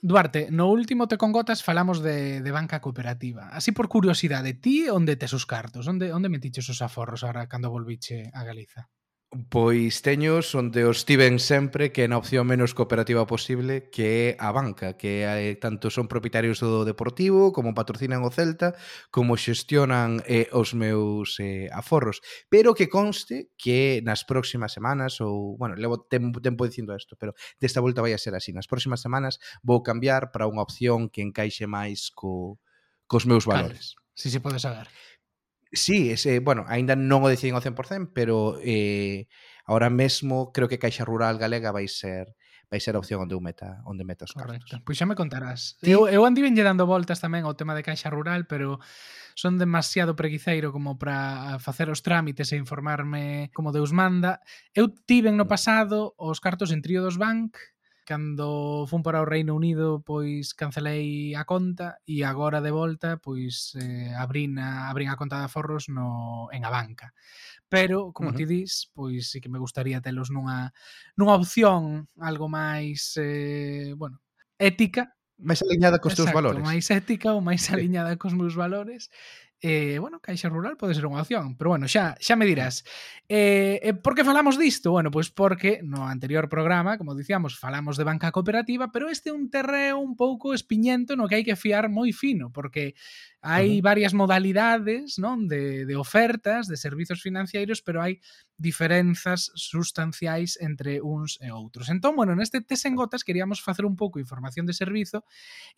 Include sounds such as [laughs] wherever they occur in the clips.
Duarte, no último Te con Gotas falamos de, de banca cooperativa. Así por curiosidade, ti onde tes os cartos? Onde, onde metiches os aforros agora cando volviche a Galiza? Pois teños onde os tiven sempre que é na opción menos cooperativa posible que é a banca, que é, eh, tanto son propietarios do Deportivo, como patrocinan o Celta, como xestionan eh, os meus eh, aforros. Pero que conste que nas próximas semanas, ou, bueno, levo tempo, tempo dicindo isto, pero desta volta vai a ser así. Nas próximas semanas vou cambiar para unha opción que encaixe máis co, cos meus valores. Claro, si se pode saber. Sí, ese, eh, bueno, aínda non o deciden ao 100%, pero eh, ahora mesmo creo que Caixa Rural Galega vai ser vai ser a opción onde eu meta, onde meta os cartos. Correcto. Pois xa me contarás. Sí. Eu, eu andivenlle dando voltas tamén ao tema de Caixa Rural, pero son demasiado preguiceiro como para facer os trámites e informarme como Deus manda. Eu tiven no mm. pasado os cartos en Tríodos Bank, cando fun para o Reino Unido pois cancelei a conta e agora de volta pois eh, abrin a, abrin a conta de aforros no, en a banca pero como uh -huh. ti dis, pois sí que me gustaría telos nunha nunha opción algo máis eh, bueno, ética máis aliñada cos Exacto, teus valores. máis ética ou máis aliñada cos meus valores eh, bueno, Caixa Rural pode ser unha opción, pero bueno, xa xa me dirás. Eh, eh, por que falamos disto? Bueno, pois porque no anterior programa, como dicíamos, falamos de banca cooperativa, pero este é un terreo un pouco espiñento no que hai que fiar moi fino, porque hai uh -huh. varias modalidades non de, de ofertas de servizos financeiros, pero hai diferenzas sustanciais entre uns e outros. Entón, bueno, neste test en gotas queríamos facer un pouco información de servizo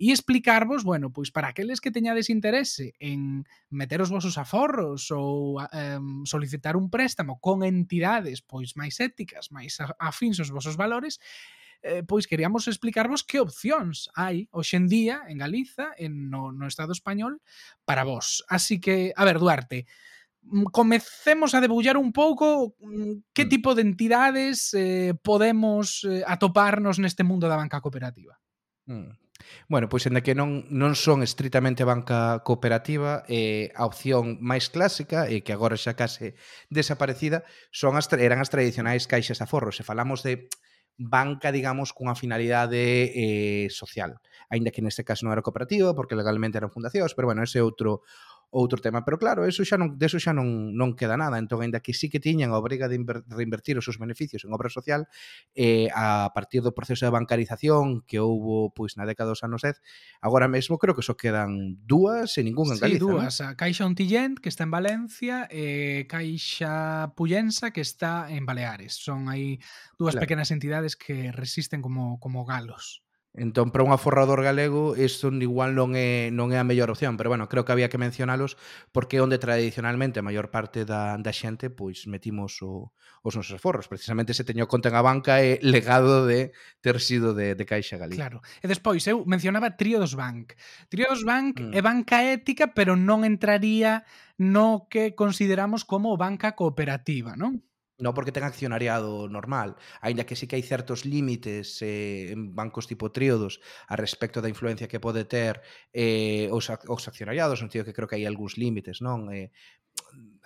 e explicarvos, bueno, pois para aqueles que teñades interese en meter os vosos aforros ou um, solicitar un préstamo con entidades pois máis éticas, máis afins aos vosos valores, eh, pois queríamos explicarvos que opcións hai hoxendía en Galiza, en no, no Estado español, para vos. Así que, a ver, Duarte, mm, comecemos a debullar un pouco mm, que mm. tipo de entidades eh, podemos eh, atoparnos neste mundo da banca cooperativa. Mm. Bueno, pois en que non, non son estritamente banca cooperativa, eh, a opción máis clásica, e eh, que agora xa case desaparecida, son as, eran as tradicionais caixas de aforro. Se falamos de banca, digamos, cunha finalidade eh, social. Ainda que neste caso non era cooperativa, porque legalmente eran fundacións, pero bueno, ese é outro outro tema, pero claro, eso xa non, deso xa non, non queda nada, entón, aínda que sí que tiñan a obriga de reinvertir os seus beneficios en obra social, eh, a partir do proceso de bancarización que houbo pois na década dos anos 10, agora mesmo creo que só quedan dúas e ningún en sí, Galiza. dúas, ¿no? a Caixa Ontillent, que está en Valencia, e Caixa Puyensa, que está en Baleares. Son aí dúas claro. pequenas entidades que resisten como, como galos. Entón, para un aforrador galego, isto igual non é, non é a mellor opción, pero bueno, creo que había que mencionalos porque onde tradicionalmente a maior parte da, da xente pois metimos o, os nosos aforros. Precisamente se teño conta en a banca é legado de ter sido de, de Caixa Galega. Claro. E despois, eu mencionaba Triodos Bank. Triodos Bank mm. é banca ética, pero non entraría no que consideramos como banca cooperativa, non? No porque ten accionariado normal, aínda que sí que hai certos límites eh, en bancos tipo tríodos a respecto da influencia que pode ter eh, os, os accionariados, no sentido que creo que hai algúns límites, non? Eh,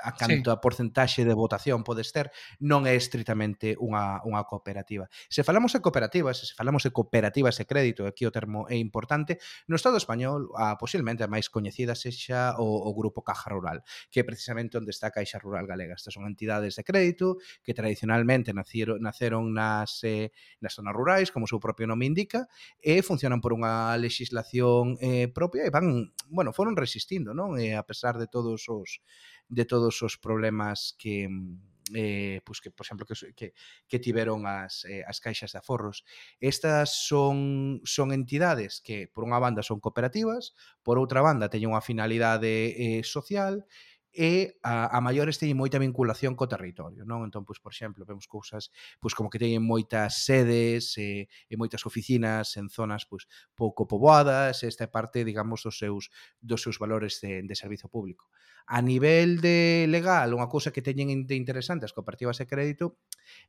a canto sí. a porcentaxe de votación podes ter, non é estritamente unha, unha cooperativa. Se falamos de cooperativas, se falamos de cooperativas e crédito, aquí o termo é importante, no Estado español, a, posiblemente a máis coñecida sexa o, o Grupo Caja Rural, que é precisamente onde está a Caixa Rural Galega. Estas son entidades de crédito que tradicionalmente nacieron, naceron nas, eh, nas zonas rurais, como o seu propio nome indica, e funcionan por unha legislación eh, propia e van, bueno, foron resistindo, non? E a pesar de todos os de todos os problemas que mm, eh, pois que, por exemplo, que, que, que tiveron as, eh, as caixas de aforros. Estas son, son entidades que, por unha banda, son cooperativas, por outra banda, teñen unha finalidade eh, social, e e a, a maiores teñen moita vinculación co territorio, non? Entón, pois, por exemplo, vemos cousas pois, como que teñen moitas sedes e, e moitas oficinas en zonas pois, pouco poboadas, esta é parte, digamos, dos seus, dos seus valores de, de servizo público. A nivel de legal, unha cousa que teñen de interesante as cooperativas de crédito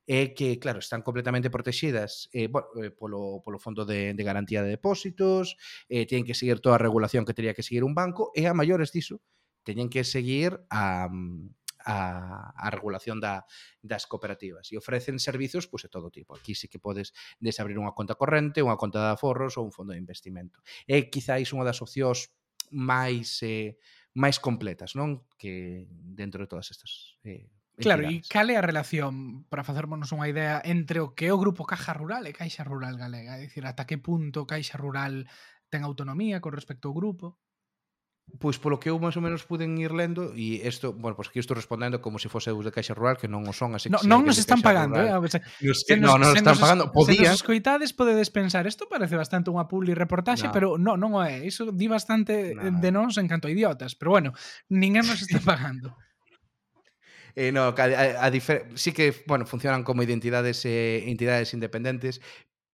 é que, claro, están completamente protegidas eh, bueno, eh, polo, polo Fondo de, de Garantía de Depósitos, eh, teñen que seguir toda a regulación que teria que seguir un banco, e a maiores diso, teñen que seguir a, mm, a, a regulación da, das cooperativas e ofrecen servizos pois, de todo tipo. Aquí sí que podes desabrir unha conta corrente, unha conta de aforros ou un fondo de investimento. É quizáis unha das opcións máis eh, máis completas, non? Que dentro de todas estas eh, Claro, e cal é a relación, para facermonos unha idea, entre o que é o Grupo Caja Rural e Caixa Rural Galega? É dicir, ata que punto Caixa Rural ten autonomía con respecto ao grupo? Pois polo que eu máis ou menos puden ir lendo e isto, bueno, pois aquí estou respondendo como se fose eu de Caixa Rural, que non o son, así no, que Non nos están pagando, rural. eh? Se, [laughs] nos, non nos están pagando. Podía. Se nos escoitades podedes pensar, isto parece bastante unha publi reportaxe, no. pero non, non o é. Iso di bastante no. de nós en canto a idiotas, pero bueno, ninguén nos está [laughs] pagando. Eh, no, a, a, a difer sí que bueno, funcionan como identidades eh, entidades independentes,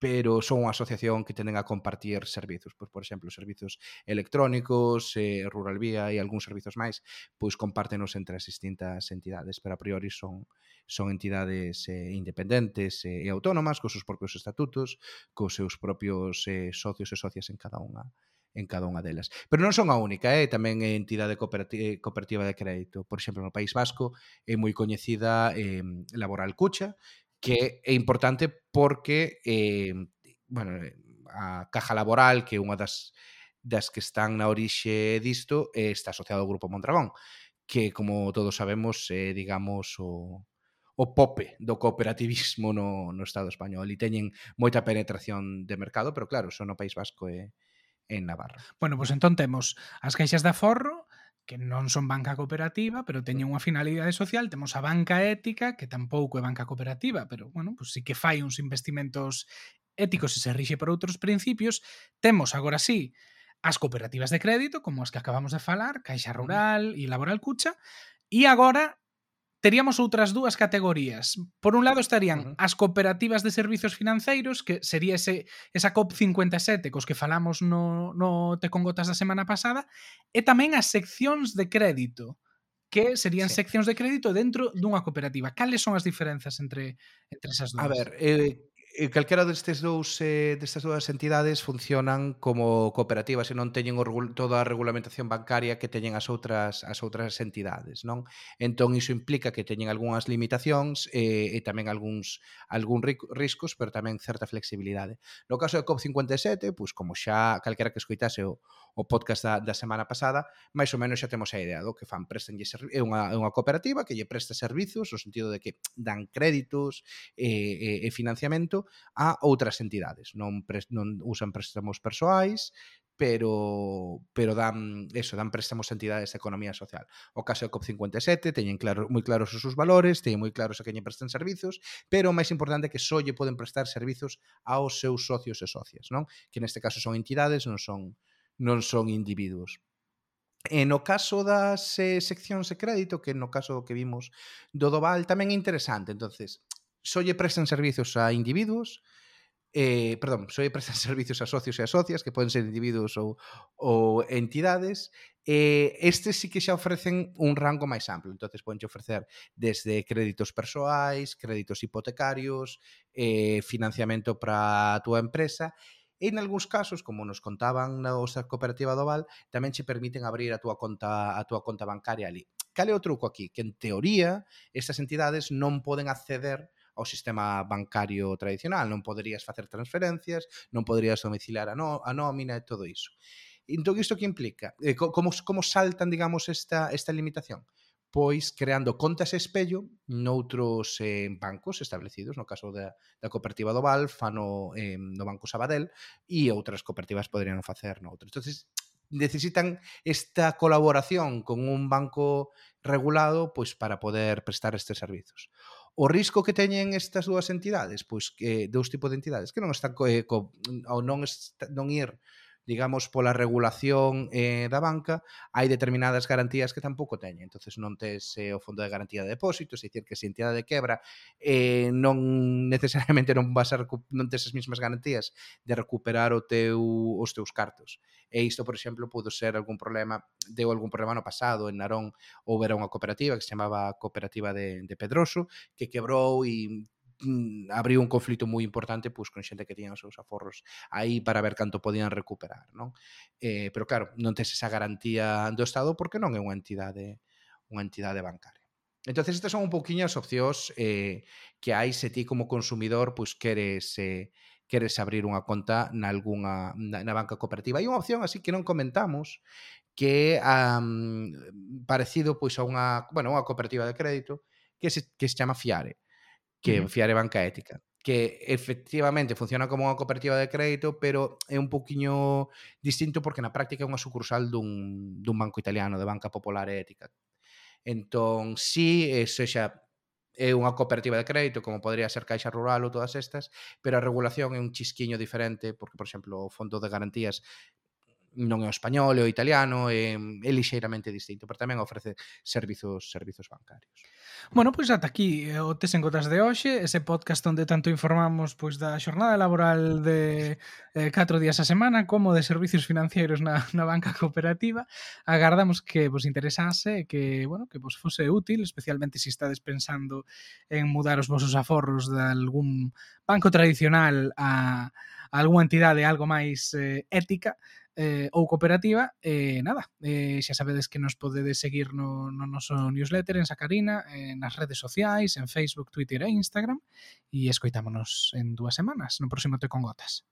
pero son unha asociación que tenden a compartir servizos, pois por exemplo, servizos electrónicos, eh, Rural Vía e algúns servizos máis, pois compártenos entre as distintas entidades, pero a priori son son entidades eh, independentes eh, e autónomas cos seus propios estatutos, cos seus propios eh, socios e socias en cada unha en cada unha delas. Pero non son a única, eh? tamén é entidade cooperativa, eh, cooperativa de crédito. Por exemplo, no País Vasco é moi coñecida eh, Laboral Cucha, que é importante porque eh, bueno, eh, a Caja Laboral, que é unha das, das que están na orixe disto, eh, está asociado ao Grupo Mondragón, que, como todos sabemos, é, eh, digamos, o, o pope do cooperativismo no, no Estado español e teñen moita penetración de mercado, pero claro, só no País Vasco e en Navarra. Bueno, pois pues entón temos as caixas de aforro, que non son banca cooperativa, pero teñen unha finalidade social, temos a banca ética, que tampouco é banca cooperativa, pero, bueno, pues sí que fai uns investimentos éticos e se rixe por outros principios. Temos, agora sí, as cooperativas de crédito, como as que acabamos de falar, Caixa Rural e Laboral Cucha, e agora teríamos outras dúas categorías. Por un lado estarían uh -huh. as cooperativas de servizos financeiros, que sería ese, esa COP57 cos que falamos no, no Te con Gotas da semana pasada, e tamén as seccións de crédito, que serían sí. seccións de crédito dentro dunha cooperativa. Cales son as diferenzas entre, entre esas dúas? A ver, eh, Eh, calquera destes dous eh, destas dúas entidades funcionan como cooperativas e non teñen toda a regulamentación bancaria que teñen as outras as outras entidades, non? Entón iso implica que teñen algunhas limitacións eh, e tamén algúns algún riscos, pero tamén certa flexibilidade. No caso de COP57, pois como xa calquera que escoitase o, o podcast da, da semana pasada, máis ou menos xa temos a idea do que fan, prestan é unha, é unha cooperativa que lle presta servizos, no sentido de que dan créditos e, e, e financiamento a outras entidades. Non, pre, non usan préstamos persoais, pero pero dan eso, dan préstamos a entidades de economía social. O caso do COP57 teñen claro, moi claros os seus valores, teñen moi claros a quen lle prestan servizos, pero o máis importante é que só lle poden prestar servizos aos seus socios e socias, non? Que neste caso son entidades, non son non son individuos. E no caso das eh, seccións de crédito, que no caso do que vimos do Doval, tamén é interesante. entonces só lle prestan servizos a individuos, eh, perdón, só lle prestan [laughs] servizos a socios e a socias, que poden ser individuos ou, ou entidades, eh, estes sí que xa ofrecen un rango máis amplo. entonces podenche ofrecer desde créditos persoais, créditos hipotecarios, eh, financiamento para a túa empresa, E en algúns casos, como nos contaban na osa cooperativa do Val, tamén che permiten abrir a túa conta a túa conta bancaria ali. Cal é o truco aquí? Que en teoría estas entidades non poden acceder ao sistema bancario tradicional, non poderías facer transferencias, non poderías domiciliar a, no, a nómina e todo iso. Entón, isto que implica? Eh, como, como saltan, digamos, esta, esta limitación? pois creando contas espello noutros eh, bancos establecidos, no caso da, da cooperativa do Val, fano eh, no Banco Sabadell, e outras cooperativas poderían facer noutro. Entonces, necesitan esta colaboración con un banco regulado pois para poder prestar estes servizos. O risco que teñen estas dúas entidades, pois que dous tipos de entidades que non están co, eh, co, ou non est, non ir digamos, pola regulación eh, da banca, hai determinadas garantías que tampouco teñen. entonces non tes eh, o fondo de garantía de depósitos, é dicir, que se entidade de quebra eh, non [laughs] necesariamente non vas a non tes as mesmas garantías de recuperar o teu, os teus cartos. E isto, por exemplo, pudo ser algún problema, deu algún problema no pasado, en Narón houbera unha cooperativa que se chamaba Cooperativa de, de Pedroso, que quebrou e Mm, abriu un conflito moi importante pois con xente que tiñan os seus aforros aí para ver canto podían recuperar, non? Eh, pero claro, non tes esa garantía do Estado porque non é unha entidade unha entidade bancaria. Entonces estas son un pouquiño as opcións eh, que hai se ti como consumidor pois queres eh, queres abrir unha conta nalgúna na, na banca cooperativa. Hai unha opción así que non comentamos que um, parecido pois a unha, bueno, unha cooperativa de crédito que se, que se chama Fiare que uh -huh. banca ética que efectivamente funciona como unha cooperativa de crédito, pero é un poquinho distinto porque na práctica é unha sucursal dun, dun banco italiano, de banca popular e ética. Entón, si sí, sexa é unha cooperativa de crédito, como podría ser Caixa Rural ou todas estas, pero a regulación é un chisquiño diferente, porque, por exemplo, o Fondo de Garantías non é o español, é o italiano, é, é lixeiramente distinto, pero tamén ofrece servizos servizos bancarios. Bueno, pois ata aquí eh, o Tes en Gotas de hoxe, ese podcast onde tanto informamos pois da xornada laboral de eh, 4 días a semana como de servicios financeiros na, [laughs] na banca cooperativa. Agardamos que vos interesase, que, bueno, que vos fose útil, especialmente se si estades pensando en mudar os vosos aforros de algún banco tradicional a, a algunha entidade algo máis eh, ética, eh, ou cooperativa, eh, nada, eh, xa sabedes que nos podedes seguir no, no noso newsletter en Sacarina, eh, nas redes sociais, en Facebook, Twitter e Instagram, e escoitámonos en dúas semanas, no próximo Te con Gotas.